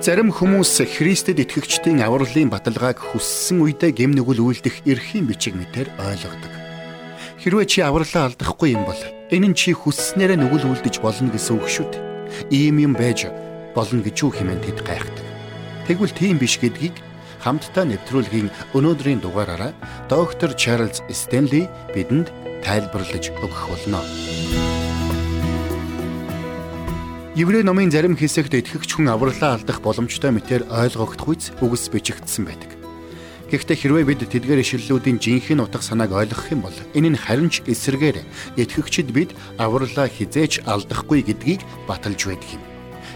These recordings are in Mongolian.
Зарим хүмүүс Христэд итгэгчдийн авралын баталгааг хүссэн үедээ гэм нүгэл үйлдэх эрхийн бичиг мэтэр ойлгодог. Хэрвээ чи авралаа алдахгүй юм бол энэ нь чи хүсснээрээ нүгэл үлдэж болно гэсэн үг шүү дээ. Ийм юм байж болно гэж юу хэмээн тэд гайхдаг. Тэгвэл тийм биш гэдгийг хамтдаа нэвтрүүлгийн өнөөдрийн дугаараараа доктор Чарлз Стенли бидэнд тайлбарлаж өгөх болно. Еврей номын зарим хэсэгт итгэгч хүн авралаа алдах боломжтой мэтэр ойлгогдохүйц үгс бичигдсэн байдаг. Гэхдээ хэрвээ бид тэдгээр ишлэлүүдийн жинхэнэ утга санааг ойлгох юм бол энэ нь харин ч эсрэгээр итгэгчид бид авралаа хизээч алдахгүй гэдгийг баталж байдаг юм.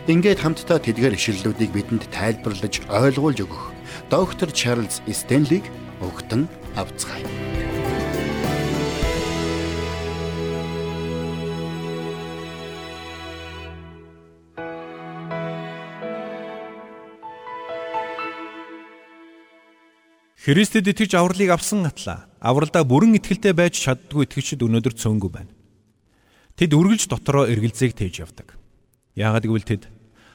Ингээд хамтдаа тэдгээр ишлэлүүдийг бидэнд тайлбарлаж ойлгуулж өгөх доктор Чарлз Стенлиг өгтөн авцгаая. Христэд итгэж авралыг авсан атлаа авралдаа бүрэн итгэлтэй байж чаддгүй итгэгчид өнөөдөр цөөнгүй байна. Тэд үргэлж дотроо эргэлзээг тээж явдаг. Яагаад гэвэл тэд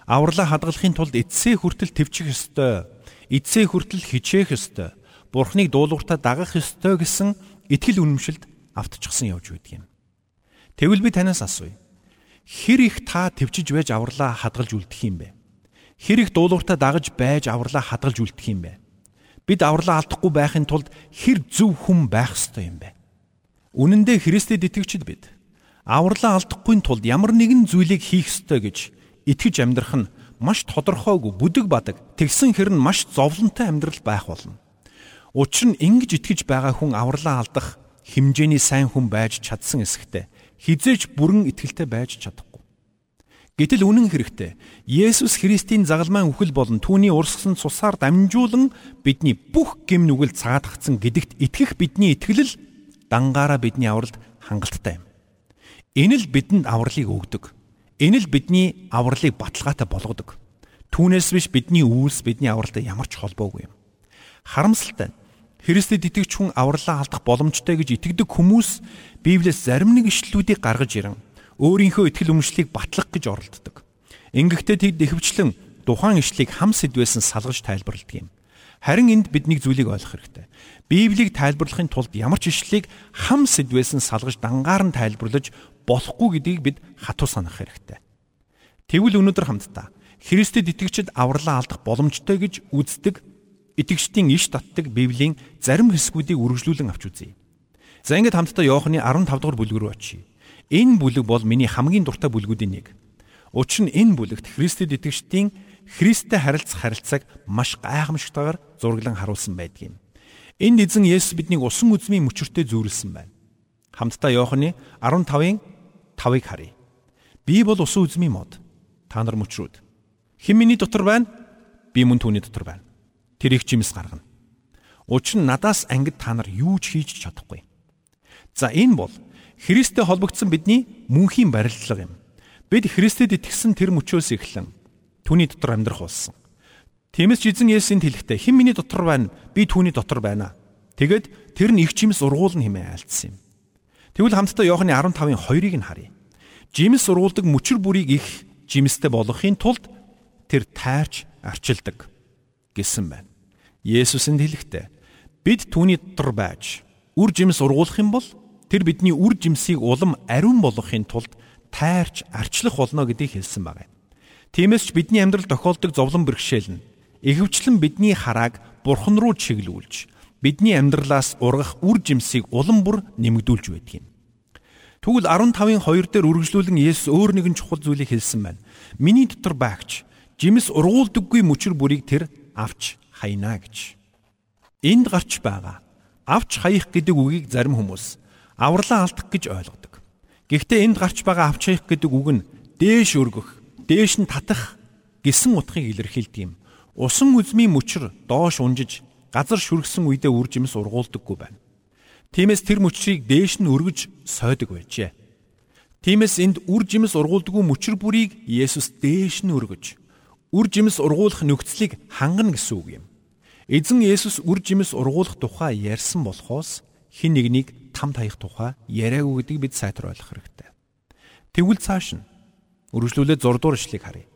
авралаа хадгалахын тулд эцсээ хүртэл төвчих ёстой, эцсээ хүртэл хичээх ёстой, Бурхныг дуулууртаа дагах ёстой гэсэн итгэл үнэмшилд автчихсан явж байдаг юм. Тэгвэл би танаас асууя. Хэр их та төвчж байж авралаа хадгалж үлдэх юм бэ? Хэр их дуулууртаа дагаж байж авралаа хадгалж үлдэх юм бэ? Бид авралаа алдахгүй байхын тулд хэр зөв хүн байх ёстой юм бэ? Үнэн дээр Христэд итгэгчид бид авралаа алдахгүй тулд ямар нэгэн зүйлийг хийх ёстой гэж итгэж амьдрах нь маш тодорхойгүй бүдэг бадаг тэгсэн хэрн маш зовлонтой амьдрал байх болно. Учир нь ингэж итгэж байгаа хүн авралаа алдах хэмжээний сайн хүн байж чадсан эсэхтэй хизээч бүрэн итгэлтэй байж чадах Гэтэл үнэн хэрэгтээ Есүс Христийн загалмайн үхэл болон түүний урсгсан цусаар дамжуулан бидний бүх гэм нүгэл цаадахсан гэдэгт итгэх бидний итгэл дангаараа бидний авралд хангалттай юм. Энэ л бидэнд авралыг өгдөг. Энэ л бидний авралыг баталгаатай болгодог. Түүнээс биш бидний үйлс бидний авралтай ямар ч холбоогүй юм. Харамсалтай. Христэд итгэж хүн авралаа алдах боломжтой гэж итгэдэг хүмүүс Библиэс зарим нэг ишлэлүүдийг гаргаж ирэн өөрийнхөө итгэл үнэмшлийг батлах гэж оролддог. Ингэхдээ тэд ихэвчлэн тухайн ишлийг хам сэдвээс нь салгаж тайлбарладаг юм. Харин энд бид нэг зүйлийг ойлгох хэрэгтэй. Библийг тайлбарлахын тулд ямар ч ишлэлийг хам сэдвээс нь салгаж дангаар нь тайлбарлаж болохгүй гэдгийг бид хатуу санах хэрэгтэй. Тэгвэл өнөөдөр хамтдаа Христэд итгэгчид авралаа алдах боломжтой гэж үздэг итгэгчдийн иш татдаг Библийн зарим хэсгүүдийг үргэлжлүүлэн авч үзье. За ингээд хамтдаа Иохны 15 дугаар бүлэг рүү очие. Энэ бүлэг бол миний хамгийн дуртай бүлгүүдийн нэг. Учир нь энэ бүлэгт Христэд итгэгчдийн Христтэй харилцах харилцааг маш гайхамшигтайгаар зураглан харуулсан байдаг юм. Энд эзэн Есүс биднийг усан үзмийн мөчөртэй зүүрлсэн байна. Хамтдаа Иохны 15-ын 5-ыг харъя. Би бол усан үзмийн мод. Та нар мөчрүүд. Хэн миний дотор байна? Би мөн түүний дотор байна. Тэр их жимс гаргана. Учир нь надаас ангид та нар юу ч хийж чадахгүй. За энэ бол Христтэй холбогдсон бидний мөнхийн барилдлага юм. Бид Христэд итгэсэн тэр мөчөөс эхлэн түүний дотор амьдрах болсон. Тиймээс ч эзэн Есүсийн хэлэхдээ хэн миний дотор байна? Би түүний дотор байна. Тэгэд тэр нь их жимс ургуулна хэмээн айлцсан юм. Тэгвэл хамтдаа Иохны 15-ын 2-ыг нь харъя. Жимс ургуулдаг мөчр бүрийг их жимстэй болгохын тулд тэр тайрч арчилдаг гэсэн байна. Есүсэнд хэлэхдээ бид түүний дотор байж үр жимс ургуулах юм бол тэр бидний үр жимсийг улам ариун болгохын тулд тайрч арчлах болно гэдгийг хэлсэн байна. Тиймээс ч бидний амьдрал тохиолдог зовлон бэрхшээл нь ихэвчлэн бидний харааг бурхан руу чиглүүлж бидний амьдралаас ургах үр жимсийг улам бүр нэмэгдүүлж байдаг юм. Тэгвэл 15-ын 2 дээр үргэлжлүүлэн Есүс өөр нэгэн чухал зүйлийг хэлсэн байна. Миний дотор байгч жимс ургуулдаггүй мөчр бүрийг тэр авч хайна гэж. Энд гарч байгаа авч хаях гэдэг үгийг зарим хүмүүс авралаа алдах гэж ойлгодог. Гэхдээ энд гарч байгаа авч хаях гэдэг үг нь дээш өргөх, дээш нь татах гэсэн утгыг илэрхийлдэг юм. Усан үзмийн мөчр доош унжиж газар шүргсэн үедээ үржимс ургуулдаггүй байна. Тиймээс тэр мөчрийг дээш нь өргөж сойдог байжээ. Тиймээс энд үр жимс ургуулдаггүй мөчр бүрийг Есүс дээш нь өргөж үр жимс ургуулах нөхцөлийг хангана гэсэн үг юм. Эзэн Есүс үр жимс ургуулах тухай ярьсан болохоос хин нэгнийг там таях тухай яриаггүй гэдгийг бид сайтар ойлгох хэрэгтэй. Тэгвэл цааш нь үргэлжлүүлээд 6 дугаар ишлэгийг харъя.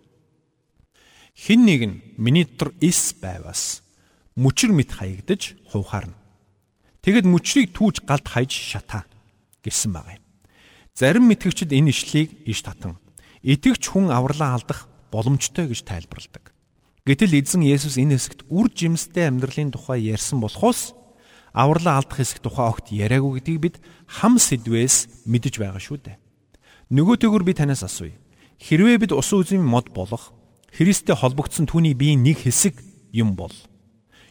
Хин нэг нь миний дотор эс байвас мөчр мэт хаягдж хувхаарна. Тэгэд мөчрийг түүж галд хайж шатаа гэсэн байгаа юм. Зарим мэтгэгчид энэ ишлийг иш татан итгэвч хүн авралаа алдах боломжтой гэж тайлбарладаг. Гэтэл эзэн Есүс энэ хэсэгт үр жимстэй амьдралын тухай ярьсан болохоос авралаа алдах хэсэг тухай огт яриаггүй гэдгийг бид хам сэдвээс мэдэж байгаа шүү дээ. Нөгөөтэйгүр би танаас асууя. Хэрвээ бид усан үзмийн мод болох Христтэй холбогдсон түүний биеийн нэг хэсэг юм бол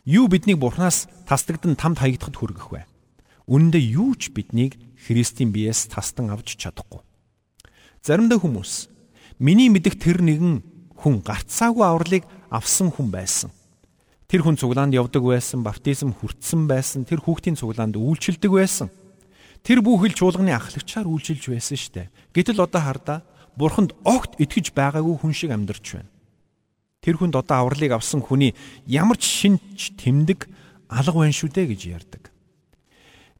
юу биднийг Бурханаас тасдагдан тамд хаягдахад хүргэх вэ? Үнэн дээр юу ч биднийг Христийн биеэс тастан авч чадахгүй. Заримдаа хүмүүс миний мэдих тэр нэгэн хүн гарцаагүй авралыг авсан хүн байсан. Тэр хүн цуглаанд явдаг байсан, баптизм хүртсэн байсан, тэр хүүхдийн цуглаанд үйлчилдэг байсан. Тэр бүхэл чуулганы ахлагчаар үйлчилж байсан штэ. Гэтэл одоо хардаа бурханд огт итгэж байгаагүй хүн шиг амьдарч байна. Тэр хүнд одоо авралыг авсан хүний ямар ч шинж тэмдэг алга байна шүү дээ гэж ярьдаг.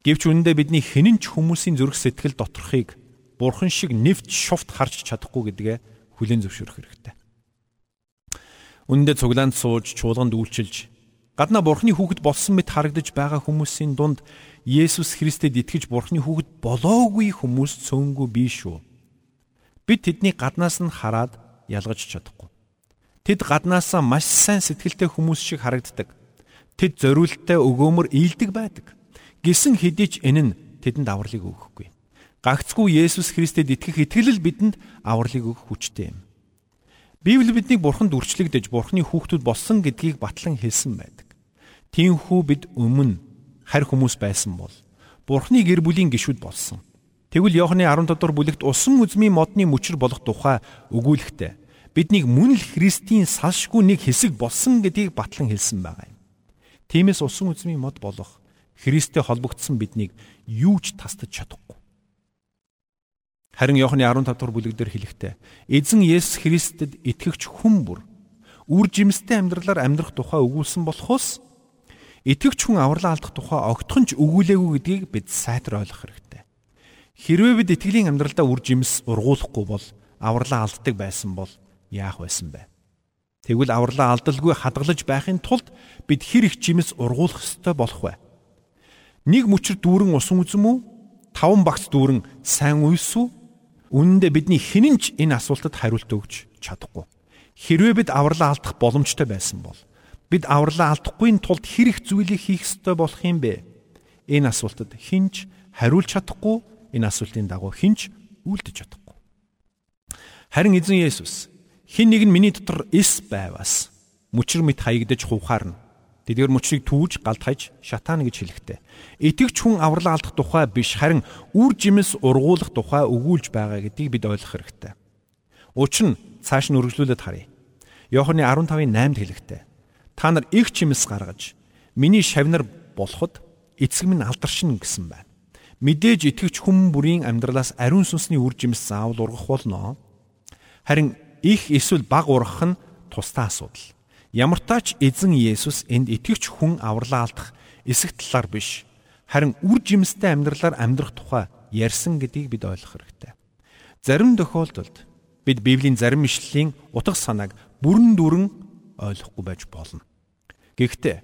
Гэвч үнэндээ бидний хинэн ч хүмүүсийн зүрх сэтгэл доторхыг бурхан шиг нэвт шувт харж чадахгүй гэдгээ хүлээн зөвшөөрөх хэрэгтэй. Үнэндээ цуглаанд сууж чуулганд үйлчилж гадна бурхны хүүхэд болсон мэт харагдаж байгаа хүмүүсийн дунд Есүс Христэд итгэж Бурхны хүүхэд болоогүй хүмүүс цөөнгүй бий шүү. Бид тэднийг гаднаас нь хараад ялгаж чадахгүй. Тэд гаднаасаа маш сайн сэтгэлтэй хүмүүс шиг харагддаг. Тэд зориулттай өгөөмөр ийдэг байдаг. Гисэн хэдий ч энэ нь тэдэнд авралыг өгөхгүй. Гагцгүй Есүс Христэд итгэх итгэл бидэнд авралыг өгөх хүчтэй юм. Библи биднийг Бурханд үрчлэгдэж Бурхны хүүхдүүд болсон гэдгийг батлан хэлсэн байдаг. Тиймээс бид өмнө харь хүмүүс байсан бол Бурхны гэр бүлийн гишүүд болсон. Тэгвэл Иохны 17 дугаар бүлэгт усан үзмийн модны мөчр болох тухай өгүүлэхдээ биднийг мөн л Христийн салшгүй нэг хэсэг болсон гэдгийг батлан хэлсэн байгаа юм. Тиймээс усан үзмийн мод болох Христтэй холбогдсон биднийг юу ч тасдаж чадахгүй. Харин Иохны 15 дугаар бүлэг дээр хэлэхдээ эзэн Есүс Христэд итгэгч хүн бүр үр жимстэй амьдралаар амьдрах тухай өгүүлсэн болохоос Итгэвч хүн авралаа алдах тухай огтхон ч өгүүлээгүй гэдгийг бид сайтар ойлгох хэрэгтэй. Хэрвээ бид итгэлийн амьдралдаа үр жимс ургуулахгүй бол авралаа алддаг байсан бол яах байсан бэ? Тэгвэл авралаа алдалгүй хадгалж байхын тулд бид хэр их жимс ургуулах ёстой болох вэ? Нэг мөчр дүүрэн усан үзм үү? Таван багц дүүрэн сайн уйс үү? Үнэндээ бидний хинэн ч энэ асуултад хариулт өгч чадахгүй. Хэрвээ бид авралаа алдах боломжтой байсан бол бид авралаа алдахгүй тулд хэрэг зүйлийг хийх ёстой болох юм бэ? Энэ асуултад хинч хариулж чадахгүй, энэ асуултын дагуу хинч үйлдэж чадахгүй. Харин эзэн Есүс хин нэг нь миний дотор эс байвас мөчр мэт хаягдж хувхаарна. Тэдгээр мөчрийг түүж галд хаяж шатаана гэж хэлэхтэй. Итгэвч хүн авралаа алдах тухай биш харин үр жимс ургуулах тухай өгүүлж байгаа гэдгийг бид ойлгох хэрэгтэй. Учир нь цааш нь үргэлжлүүлээд харъя. Иохны 15-ын 8-д хэлэхтэй. Та нар их чимс гаргаж миний шавнар болоход эцэг минь алдаршин гэсэн байна. Мэдээж итгэвч хүм бүрийн амьдралаас ариун сүнсний үр жимс заавал ургах болно. Харин их эсвэл баг ургах нь тусдаа асуудал. Ямар тач эзэн Есүс энд итгэвч хүн авралаа алдах эсэх талаар биш. Харин үр жимстэй амьдралаар амьдрах тухай ярьсан гэдгийг бид ойлгох хэрэгтэй. Зарим тохиолдолд бид Библийн зарим ишлэлийн утга санааг бүрэн дүрэн ойлгохгүй байж болно. Гэхдээ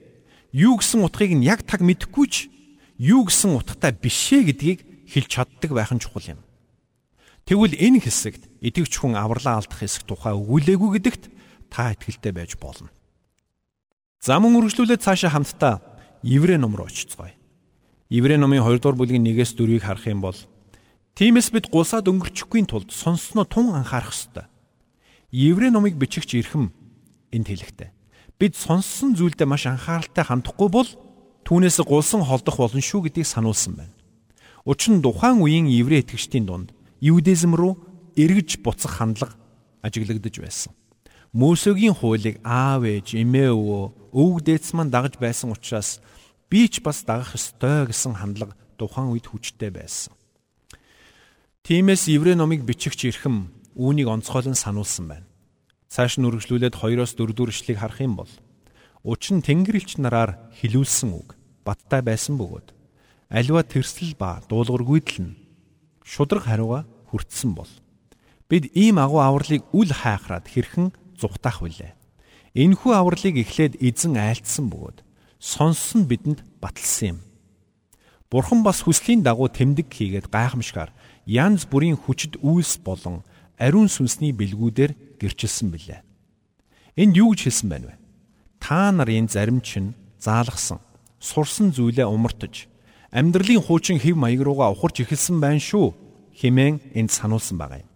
юу гэсэн утгыг нь яг таг мэдэхгүй ч юу гэсэн утгатай бишээ гэдгийг хэлж чаддаг байх нь чухал юм. Тэгвэл энэ хэсэгт идэвч хүн авралаа алдах хэсэг тухай өгүүлээгүй гэдэгт та итгэлтэй байж болно. За мөн үргэлжлүүлээд цаашаа хамтдаа Еврэ ном руу очицгоё. Еврэ номын 2 дугаар бүлгийн 1-ээс 4-ийг харах юм бол Тиймээс бид гулсаад өнгөрчихгүй тулд сонсноо тун анхаарах ёстой. Еврэ номыг бичигч эрхэм энд хэлэхтэй. Бид сонссон зүйлдээ маш анхааралтай хандахгүй бол түүнээс гулсан холдох болно шүү гэдгийг сануулсан байна. Учир нь тухайн үеийн еврей итгэгчдийн дунд юудизм руу эргэж буцах хандлага ажиглагдж байсан. Мөсөгийн хуулийг аав ээж, эмээ өвөө, өвөг дээдс маань дагаж байсан учраас би ч бас дагах ёстой гэсэн хандлага тухайн үед хүчтэй байсан. Тиймээс еврей номыг бичигч эрхэм үүнийг онцгойлон сануулсан байна. Цааш нь үргэлжлүүлээд 2-оос 4 дугаар ишлэгийг харах юм бол учир нь Тэнгэр элч нараар хилүүлсэн үг баттай байсан бөгөөд аливаа тэрсэл ба дуулуургүйдэл нь шудраг хариуга хүртсэн бол бид ийм агуу авралыг үл хайхраад хэрхэн зүхтаах вүлээ. Энэхүү авралыг эхлээд эзэн айлтсан бөгөөд сонссон бидэнд баталсан юм. Бурхан бас хүслийн дагуу тэмдэг хийгээд гайхамшгаар янз бүрийн хүчит үйлс болон ариун сүнсний бэлгүүдээр гэрчилсэн билээ. Энд юу гэж хэлсэн байна вэ? Та нарын зарим чинь заалгасан, сурсан зүйлээ умартаж, амьдралын хуучин хэв маяг руугаа ухарч эхэлсэн байна шүү хэмээн энд сануулсан байгаа юм.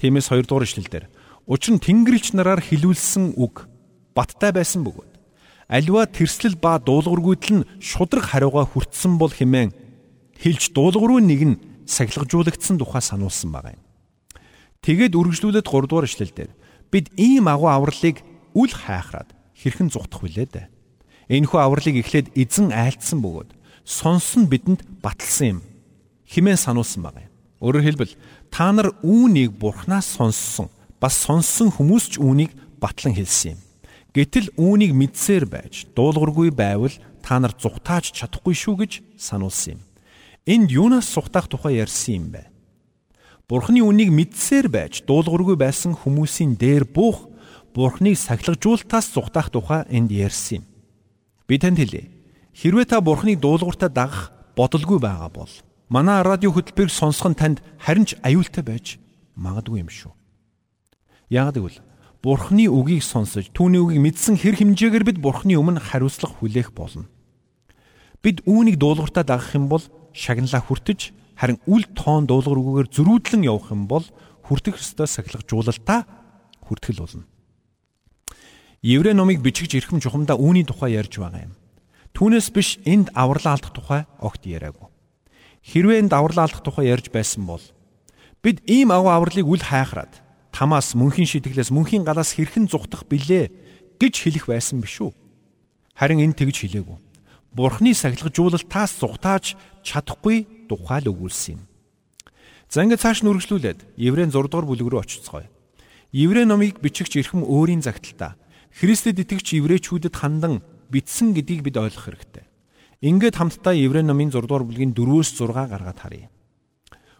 Тиймээс 2 дугаар ишлэлдэр учир нь Тэнгэрлэгч нараар хилүүлсэн үг баттай байсан бөгөөд аливаа тэрслэл ба дуулуургүйдэл нь шудраг хариугаа хүртсэн бол хэмээн хэлж дуулуургүй нэг нь сахилгажуулагдсан тухай сануулсан байгаа юм. Тэгээд үргэлжлүүлээд 3 дугаар ишлэлдэр бид ийм агуу авралыг үл хайхраад хэрхэн зүгтах вүлээ дээ. Энэхүү авралыг эхлээд эзэн айлтсан бөгөөд сонсон бидэнд баталсан юм химэн сануулсан байгаа юм. Өөрөөр хэлбэл та нар үүнийг бурхнаас сонссон бас сонссон хүмүүс ч үүнийг батлан хэлсэн юм. Гэтэл үүнийг мэдсээр байж дуулуургүй байвал та нар зүгтааж чадахгүй шүү гэж сануулсан юм. Энд юунаас зүгтаах тухай ярьсан юм бэ? Бурхны үнийг мэдсээр байж дуулуургүй байсан хүмүүсийн дээр буух Бурхныг сахилгажуултаас зүгтаах тухай энд ярьсан юм. Би танд хэлье. Хэрвээ та Бурхныг дуулууртаа дагах бодолгүй байгаа бол манай радио хөтөлбөрийг сонсох нь танд харин ч аюултай байж магадгүй юм шүү. Яагад гэвэл Бурхны үгийг сонсож түүний үгийг мэдсэн хэр хэмжээгээр бид Бурхны өмнө хариуцлага хүлээх болно. Бид үүнийг дуулууртаа дагах юм бол шагналаа хүртэж Харин үл тоон дуулуургүйгээр зөрүүдлэн явах юм бол хүртэх ёстой сахилгажуулалтаа хүртгэл болно. Еврей номыг бичиж ирэхэм чухамдаа үүний тухай ярьж байгаа юм. Түүнээс биш энд авралаа алдах тухай огт яриаггүй. Хэрвээ энд авралаа алдах тухай ярьж байсан бол бид ийм агуу авралыг үл хайхраад тамаас мөнхийн шитгэлээс мөнхийн галаас хэрхэн зүхтах билээ гэж хэлэх байсан биш үү? Харин энэ тэгж хэлээгүй. Бурхны сахилгажуулалтаас зүхтааж чадахгүй тухай л өгүүлсэн юм. За ингээд цааш нь үргэлжлүүлээд Еврейн 6 дугаар бүлэг рүү очицгоё. Еврей номыг бичигч эрхэм өөрийн загталтаа Христэд итгэгч еврейчүүдэд хандан бичсэн гэдгийг бид ойлгох хэрэгтэй. Ингээд хамтдаа Еврей номын 6 дугаар бүлгийн 4-өөс 6 гаргаад харъя.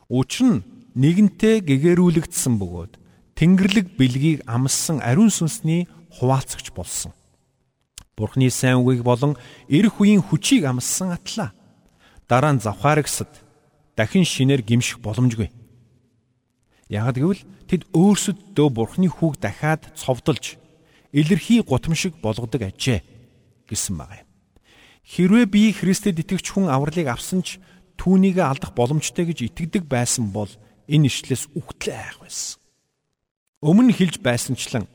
Учир нь нэгэнтээ гэгэрүүлэгдсэн бөгөөд Тэнгэрлэг бэлгийг амссан ариун сүнсний хуваалцагч болсон. Бурхны сайн үгийг болон эрх үеийн хүчийг амссан атлаа дараа нь завхаарагсад дахин шинээр гимших боломжгүй. Яг гэвэл тэд өөрсөддөө бурхны хүүг дахиад цовдолж илэрхий гутамшиг болгодог ажээ гэсэн байгаа юм. Хэрвээ би Христэд итгэж хүн авралыг авсан ч түүнийг алдах боломжтой гэж итгэдэг байсан бол энэ ишлээс үхтлээ айх байсан. Өмнө хэлж байсанчлан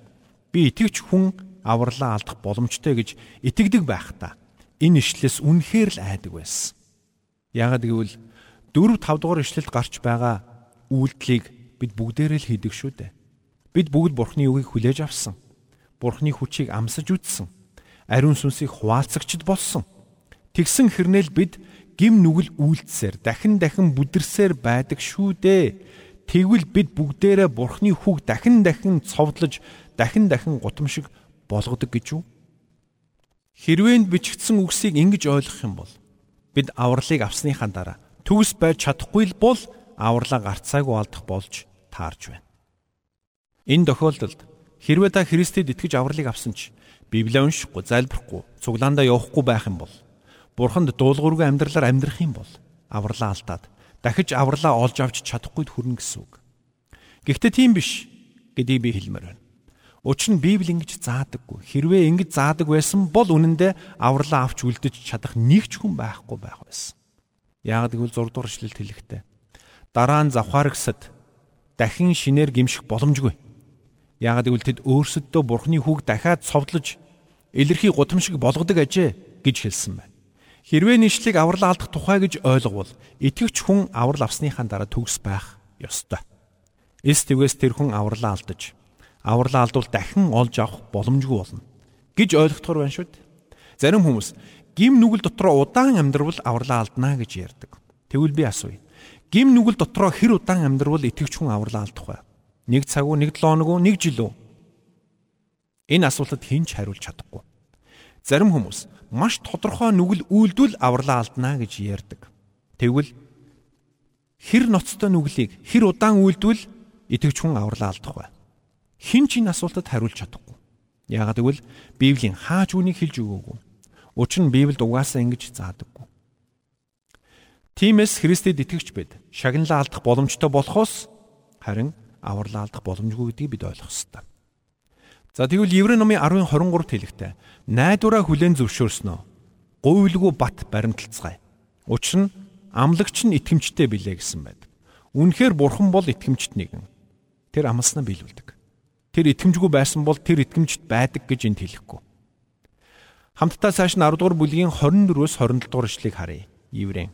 би итгэж хүн авралаа алдах боломжтой гэж итгэдэг байхдаа энэ ишлээс үнэхээр л айдаг байсан. Яагад гэвэл 4 5 дугаар ишлэлд гарч байгаа үйлдэлийг бид бүгдээрээ л хийдэг шүү дээ. Бид бүгд Бурхны үгийг хүлээж авсан. Бурхны хүчийг амсаж үзсэн. Ариун сүнсийг хуваалцагчд болсон. Тэгсэн хэрнээл бид гим нүгэл үйлдсээр дахин дахин бүдэрсээр байдаг шүү дээ. Тэгвэл бид бүгдээрээ Бурхны хүүг дахин дахин цовдлож дахин дахин гутамшиг болгодог гэж юу? Хэрвээ бичигдсэн үгсийг ингэж ойлгох юм бол бид авралыг авсныхаа дараа төгс байж чадахгүй л бол авралаа гарцаагүй алдах болж таарж байна. Энэ тохиолдолд хэрвээ та Христэд итгэж авралыг авсан ч Библийг уншихгүй, залбирахгүй, цуглаандаа явахгүй байх юм бол Бурханд дуулуургүй амьдралаар амьдрах юм бол авралаа алдаад дахиж авралаа олж авч чадахгүй хүрнэ гэсэн үг. Гэхдээ тийм биш гэдгийг би хэлмээр байна. Учир нь Библи ингэж заадаггүй. Хэрвээ ингэж заадаг байсан бол үнэндээ авралаа авч үлдэж чадах нэг ч хүн байхгүй байх байсан. Яагад гэвэл 6 дугаар эшлэлт хэлэхдээ дараа нь завхааргсад дахин шинээр гимших боломжгүй. Яагад гэвэл тэд өөрсөддөө Бурхны хүүг дахиад цовдлож илэрхий гудамшиг болгодог ажээ гэж хэлсэн байна. Хэрвээ нийшлэг аврал алдах тухай гэж ойлговол итгэвч хүн аврал авсныхаа дараа төгс байх ёстой. Эс тэгвээс тэр хүн авралаа алдаж авралаа алдвал дахин олж авах боломжгүй болно гэж ойлгохоор байна шүү дээ. Зарим хүмүүс гим нүгэл дотроо удаан амьдрал авралаа алднаа гэж ярьдаг. Тэгвэл би асууя. Гим нүгэл дотроо хэр удаан амьдрал итгэвч хүн авралаа алдах вэ? Нэг цаг уу, нэг 7 хоног уу, нэг жил үү? Энэ асуултад хэн ч хариулж чадахгүй. Зарим хүмүүс маш тодорхой нүгэл үйлдвэл авралаа алднаа гэж ярьдаг. Тэгвэл хэр ноцтой нүглийг хэр удаан үйлдвэл итгэвч хүн авралаа алдах вэ? Хин ч энэ асуултад хариулж чадахгүй. Яагаад гэвэл Библийн хаач үнийг хэлж өгөөгүй. Учир нь Библиэд угаасаа ингэж заадаггүй. Тимээс Христэд итгэвч бид шагналаа алдах боломжтой болохоос харин авралаа алдах боломжгүй гэдгийг бид ойлгох ёстой. За тэгвэл Еврей номын 10:23 хэлэхдээ найдвараа хүлээн зөвшөөрснөө гуйлгүй бат баримталцгаая. Учир нь амлагч нь итгэмжтэй билээ гэсэн байдаг. Үнэхээр бурхан бол итгэмжт нэгэн. Тэр амласнаа биелүүлдэг. Тэр итгэмжгүй байсан бол тэр итгэмжт байдаг гэж энд хэлэхгүй. Хамтдаа цааш нь 10 дугаар бүлгийн 24-өөс 27 дугаар ишлэгийг харъя. Еврей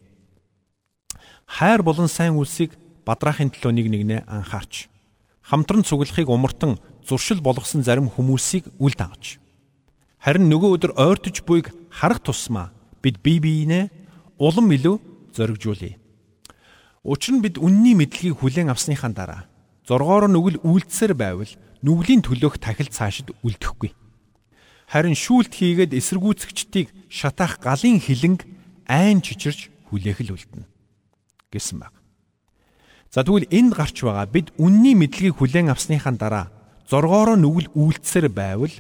хайр болон сайн үлсийг бадраахын төлөө нэг нэгнээ анхаарч хамтран цуглахыг умартан зуршил болгосон зарим хүмүүсийг үл дагаж харин нөгөө өдөр ойртож буйг харах тусмаа бид бие биенээ улам илүү зоригжуулъя. Учир нь бид үнний мэдлэгийг хүлээн авсныхаа дараа зоргоор нүгэл үйлдсээр байвал нүглийн төлөөх тахил цаашид үлдэхгүй. Харин шүүлт хийгээд эсэргүүцэгчдийг шатаах галын хилэнг айн чичирч хүлээх л үлдэнэ гэсэн баг. За тэгвэл энд гарч байгаа бид үнний мэдлэгийг хүлээн авсныхаа дараа зоргоороо нүгэл үйлдсээр байвал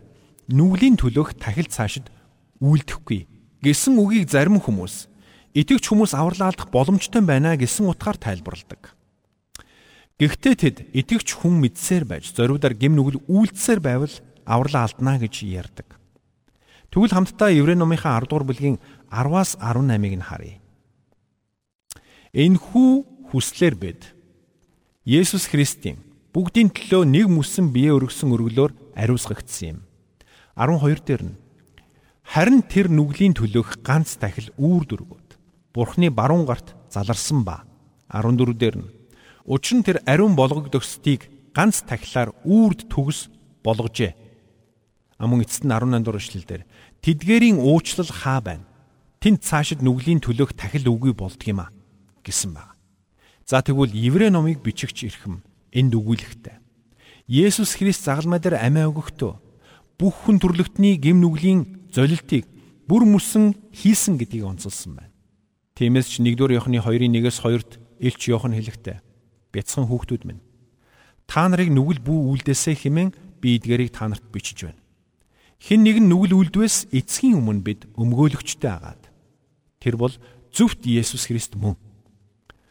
нүглийн төлөөх тахил цаашид үйлдэхгүй гэсэн үгийг зарим хүмүүс итгэвч хүмүүс авралаалдах боломжтой байна гэсэн утгаар тайлбарладаг. Гэхдээ тэд итгэвч хүн мэдсээр байж зориудаар гим нүгэл үйлдсээр байвал авралаа алднаа гэж ярьдаг. Тэгвэл хамтдаа Еврей номынхаа 10 дугаар бүлгийн 10-аас 18-ыг нь харъя. Энэхүү хүслээр бид Есүс Христийн бүгдийн төлөө нэг мүсэн бие өргөсөн өргөлөөр ариусгагдсан юм. 12 дээр нь харин тэр нүглийн төлөөх ганц дахил үүр дүргүүд Бурхны баруун гарт заларсан ба 14 дээр нь учир нь тэр ариун болгогдсдгийг ганц тахилаар үрд төгс болгожээ. Амун эцэст нь 18 дугаар эшлэлдэр тэдгэрийн уучлал хаа байна. Тэнд цаашид нүглийн төлөөх тахил үгүй болдгийм а гэсэн байна. За тэгвэл Еврей номыг бичигч ирхэм энд өгүүлэхтэй. Есүс Христ загалмай дээр амиа өгөхдөө бүх хүн төрлөختний гим нүглийн золилтыг бүр мөсөн хийсэн гэдгийг онцолсон байна. Тиймээс ч 1-р Иохны 2-1-ээс 2-т Илч Иохан хэлэхдээ бяцхан хүүхдүүд минь та нарыг нүгэл бүү үлдээсэ хэмээн би эдгэрийг та нарт бичиж байна. Хэн нэгэн нүгэл үлдвэс эцгийн өмнө бид өмгөөлөгчтэй агаад тэр бол зөвхт Есүс Христ мөн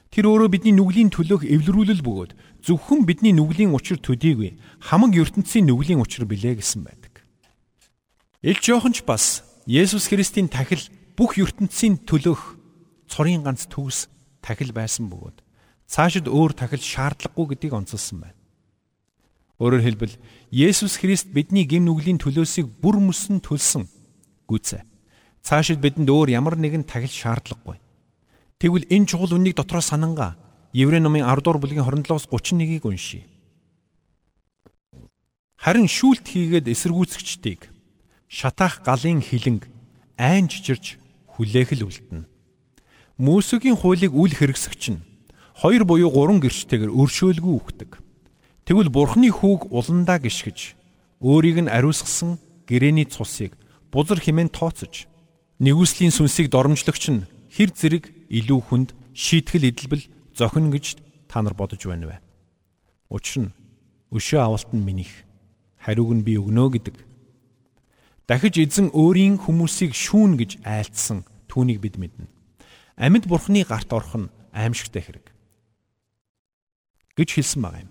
Тэр өөрөө бидний нүглийн төлөөх эвлэрүүлэл бөгөөд зөвхөн бидний нүглийн учир төдийгүй хамаг ертөнцийн нүглийн учир билээ гэсэн байдаг. Илч Йоханч бас Есүс Христийн тахил бүх ертөнцийн төлөөх цорын ганц төгс тахил байсан бөгөөд цаашид өөр тахил шаардлагагүй гэдгийг онцолсон байна. Өөрөөр хэлбэл Есүс Христ бидний гэм нүглийн төлөөсийг бүр мөсөн төлсөн. Гүцээ. Цаашид бидэнд өөр ямар нэгэн тахил шаардлагагүй. Тэгвэл энэ чухал үннийг дотроо санангаа Еврей номын 10 дугаар бүлгийн 27-оос 31-ийг уншийе. Харин шүүлт хийгээд эсэргүүцэгчдийг шатаах галын хилэнг айн чичирж хүлээх л үлдэнэ. Мөсөгийн хуулийг үл хэрэгсэгч нь хоёр буюу гурван гэрчтэйгээр өршөөлгүй үхдэг. Тэгвэл бурхны хүүг уландаа гიშгэж өөрийг нь ариусгасан гэрэний цусыг бузар химэн тооцож нэгүслийн сүнсийг доромжлогч нь хэр зэрэг илүү хүнд шийтгэл эдэлбэл зохино гэж та нар бодож байна вэ? Учир нь өшөө авалт нь минийх. Хариуг нь би өгнө гэдэг. Дахиж эзэн өөрийн хүмүүсийг шүүн гэж айлтсан түүнийг бид мэднэ. Амьд бурхны гарт орох нь аимшигтай хэрэг. гэж хэлсэн байгаа юм.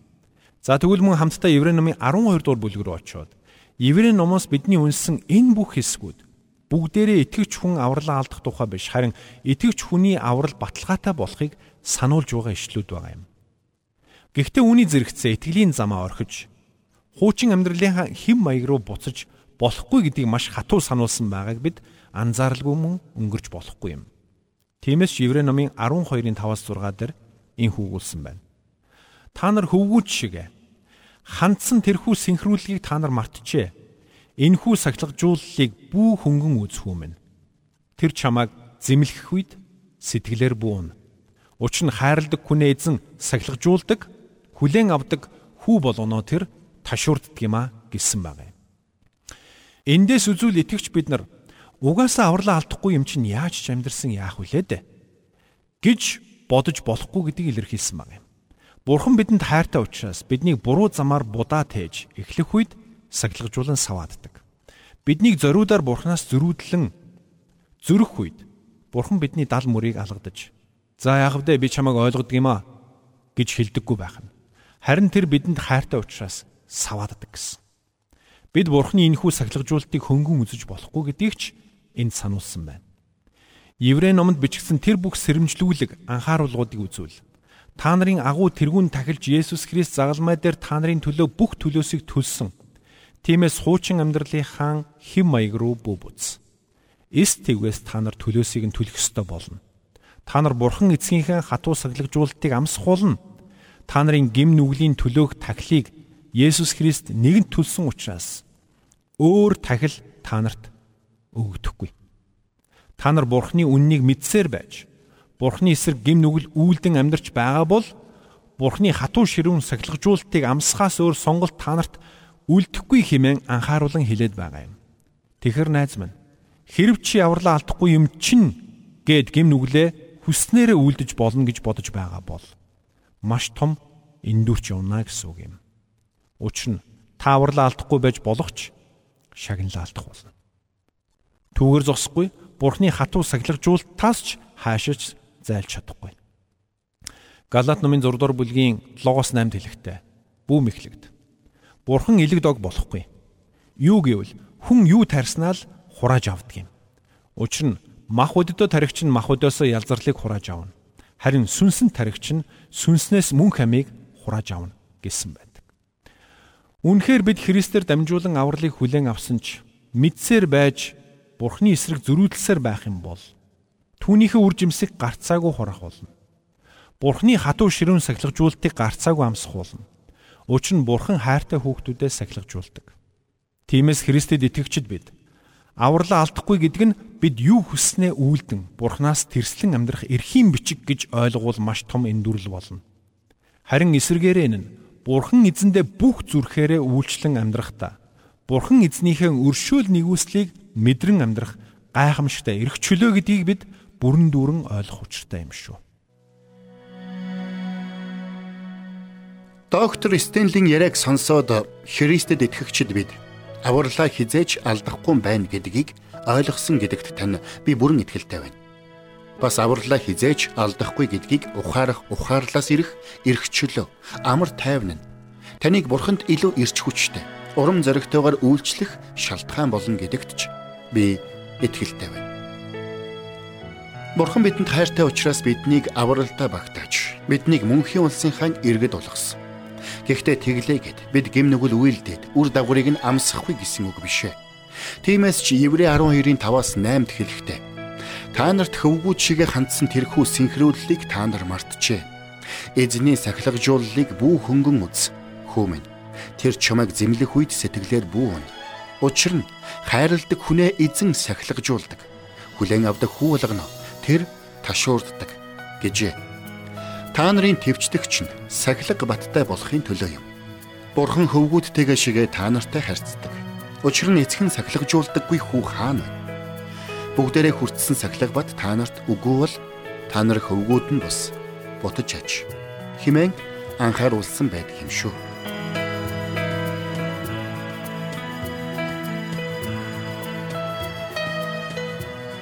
За тэгвэл мөн хамтдаа Еврей номын 12 дугаар бүлэг рүү очиод Еврей номоос бидний үнсэн энэ бүх хэсгүүд бүгдээрээ итгэвч хүн авралаа алдах тухай биш харин итгэвч хүний аврал баталгаатай болохыг сануулж байгаа ишлүүд байгаа юм. Гэхдээ үүний зэрэгцээ итгэлийн замаа орхиж хуучин амьдралынхаа хэм маяг руу буцаж болохгүй гэдгийг маш хатуу сануулсан байгааг бид анзааралгүй мөн өнгөрч болохгүй юм. Тиймээс Еврей номын 12-ын 5-аас 6 дээр энэ хүүгүүлсэн байна. Та нар хөвгүүч шиг хандсан тэрхүү синхруулгийг та нар мартжээ энхүү сахилгажууллыг бүү хөнгөн үзхүү минь. Тэр чамайг зэмлэх үед сэтгэлээр буун. Учир нь хайрладаг хүнээ эзэн сахилгажуулдаг, хүлээн авдаг хүү болгоно тэр ташуурддаг юм а гэсэн юм. Эндээс үзүүл итгэвч бид нар угаасаа авралаа алдахгүй юм чинь яаж ч амьдрсан яах вүлээ дээ гэж бодож болохгүй гэдгийг илэрхийлсэн байна. Бурхан бидэнд хайртай учраас биднийг буруу замаар будаа тээж эхлэх үед сахилгажуулан савааддаг. Биднийг зориудаар Бурханаас зөрүүдлэн зөрөх үед Бурхан бидний дал мөрийг алгадаж "За яах вэ? Би чамайг ойлгодог юм аа" гэж хэлдэггүй байх нь. Харин тэр бидэнд хайртай учраас савааддаг гэсэн. Бид Бурханы энэхүү сахилгажуултыг хөнгөн үзэж болохгүй гэдгийг ч энд сануулсан байна. Еврей номонд бичигдсэн тэр бүх сэрэмжлүүлэг анхааруулгуудыг үзвэл та нарын агуу тэрүүн тахилж Есүс Христ загалмай дээр та нарын төлөө бүх төлөөсийг төлсөн. Тиймээс хуучин амьдралынхаа хэм маяг руу бүү буц. Эс тэгвээс та нар төлөөсийг нь төлөх ёстой болно. Та нар бурхан эцгийнхээ хатуу сахилгажуулалтыг амсахуулна. Та нарын гим нүглийн төлөөх тахилыг Есүс Христ нэгэнт төлсөн учраас өөр тахил та нарт өгөгдөхгүй. Та нар Бурхны үннийг мэдсээр байж Бурхны эсрэг гим нүгэл үйлдэн амьдарч байгаа бол Бурхны хатуу ширүүн сахилгажуултыг амсахаас өөр сонголт та нарт үлдэхгүй хэмээн анхааруулan хэлээд байгаа юм. Тэгэхэр найз минь хэрв чи авралаа алдахгүй юм чин гэд гим нүглээ хүснээрээ үлдэж болно гэж бодож байгаа бол маш том эндүрч явна гэсэн үг юм. Учир нь та авралаа алдахгүй байж болох ч шагналаа алдах болно. Түүгээр зогсохгүй Бурхны хатуу сахилгажуултаас ч хаашаач зайлж чадахгүй. Галаат номын 6 дугаар бүлгийн 7-оос 8 хэлэхтэй. Бүүм эхлэгд. Бурхан илэг дог болохгүй. Юу гэвэл хүн юу тарснаа л хурааж авдаг юм. Учир нь мах өддөө таригч нь мах өдөөсөө ялзарлыг хурааж авна. Харин сүнсэн таригч нь сүнснээс мөн хамийг хурааж авна гэсэн байдаг. Үнэхээр бид Христээр дамжуулан авралыг хүлээн авсан ч мэдсээр байж Бурхны эсрэг зөрүүлсээр байх юм бол түүнийхээ үр жимсийг гарцаагүй хурах болно. Бурхны хатуу ширүүн сахилгажуултыг гарцаагүй амсах болно. Учир нь Бурхан хайртай хүүхдүүдэд сахилгажуулдаг. Тиймээс Христэд итгэгчид бид авралаа алдахгүй гэдэг нь бид юу хүснээ үйлдэн Бурханаас тэрслэн амьдрах эрхийн бичиг гэж ойлгуул маш том эндүрэл болно. Харин эсвэргээрээ нь Бурхан эзэндээ бүх зүрхээрээ үйлчлэн амьдрахдаа Бурхан эзнийхээ өршөөл нэгүслийг мэдрэн амьдрах гайхамшигтай эрх чөлөө гэдгийг бид бүрэн дүүрэн ойлгох учиртай юм шүү. Доктор Стенлийн яриаг сонсоод Христэд итгэгчид бид авралаа хизээч алдахгүй байна гэдгийг ойлгосон гэдэгт тань би бүрэн итгэлтэй байна. Бас авралаа хизээч алдахгүй гэдгийг ухаарах ухаарлаас ирэх эрх чөлөө амар тайван нь таныг бурханд илүү ирч хүчтэй урам зоригтойгоор үйлчлэх шалтгаан болно гэдэгт ч би итгэлтэй байна. Бурхан бидэнд хайртай учраас биднийг авралдаа багтааж, биднийг мөнхийн улсынхаа иргэд болгосон. Гэхдээ тэглээгээд бид гим нүгэл үйлдээд үр дагаврыг нь амсахгүй гэсэн үг биш ээ. Тиймээс чи Еврей 12-ийн 5-аас 8-д хэлэхдээ та нарт хөвгүүд шигэ хандсан тэрхүү синхрүүллийг та нар мартжээ. Эзний сахилгажууллыг бүү хөнгөн үз. Хөөмэн. Тэр чамайг зэмлэх үед сэтгэлээр бүү өнө. Учир нь хайрладаг хүнээ эзэн сахилгажуулдаг. Хүлээн авдаг хүү болгоно. Тэр ташуурддаг гэжээ. Та нарын төвчдөгч нь сахилга баттай болохын төлөө юм. Бурхан хөвгүүдтэйгээ шигээ та нартай харьцдаг. Учир нь эцэг нь сахилгажуулдаггүй хүү хаана вэ? Бүгдээрээ хүртсэн сахилга бат та нарт үгүй бол та нар хөвгүүд нь бус бутаж аж химэн анхааруулсан байдаг юм шүү.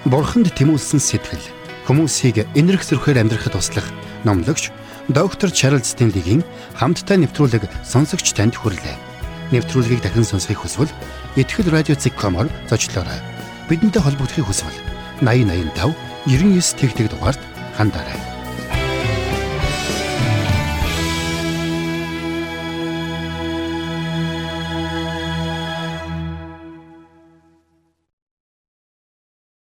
Бурханд тэмүүлсэн сэтгэл хүмүүсийг энэрх зөрхөөр амьдрахад туслах номлогч доктор Чарлз Стенлигийн хамттай нэвтрүүлэг сонсогч танд хүрлээ. Нэвтрүүлгийг дахин сонсохыг хүсвэл ихтгэл радиоцик.com-оор зочлоорой. Бидэнтэй холбогдохыг хүсвэл 8085 99 тэгтэг дугаард хандаарай.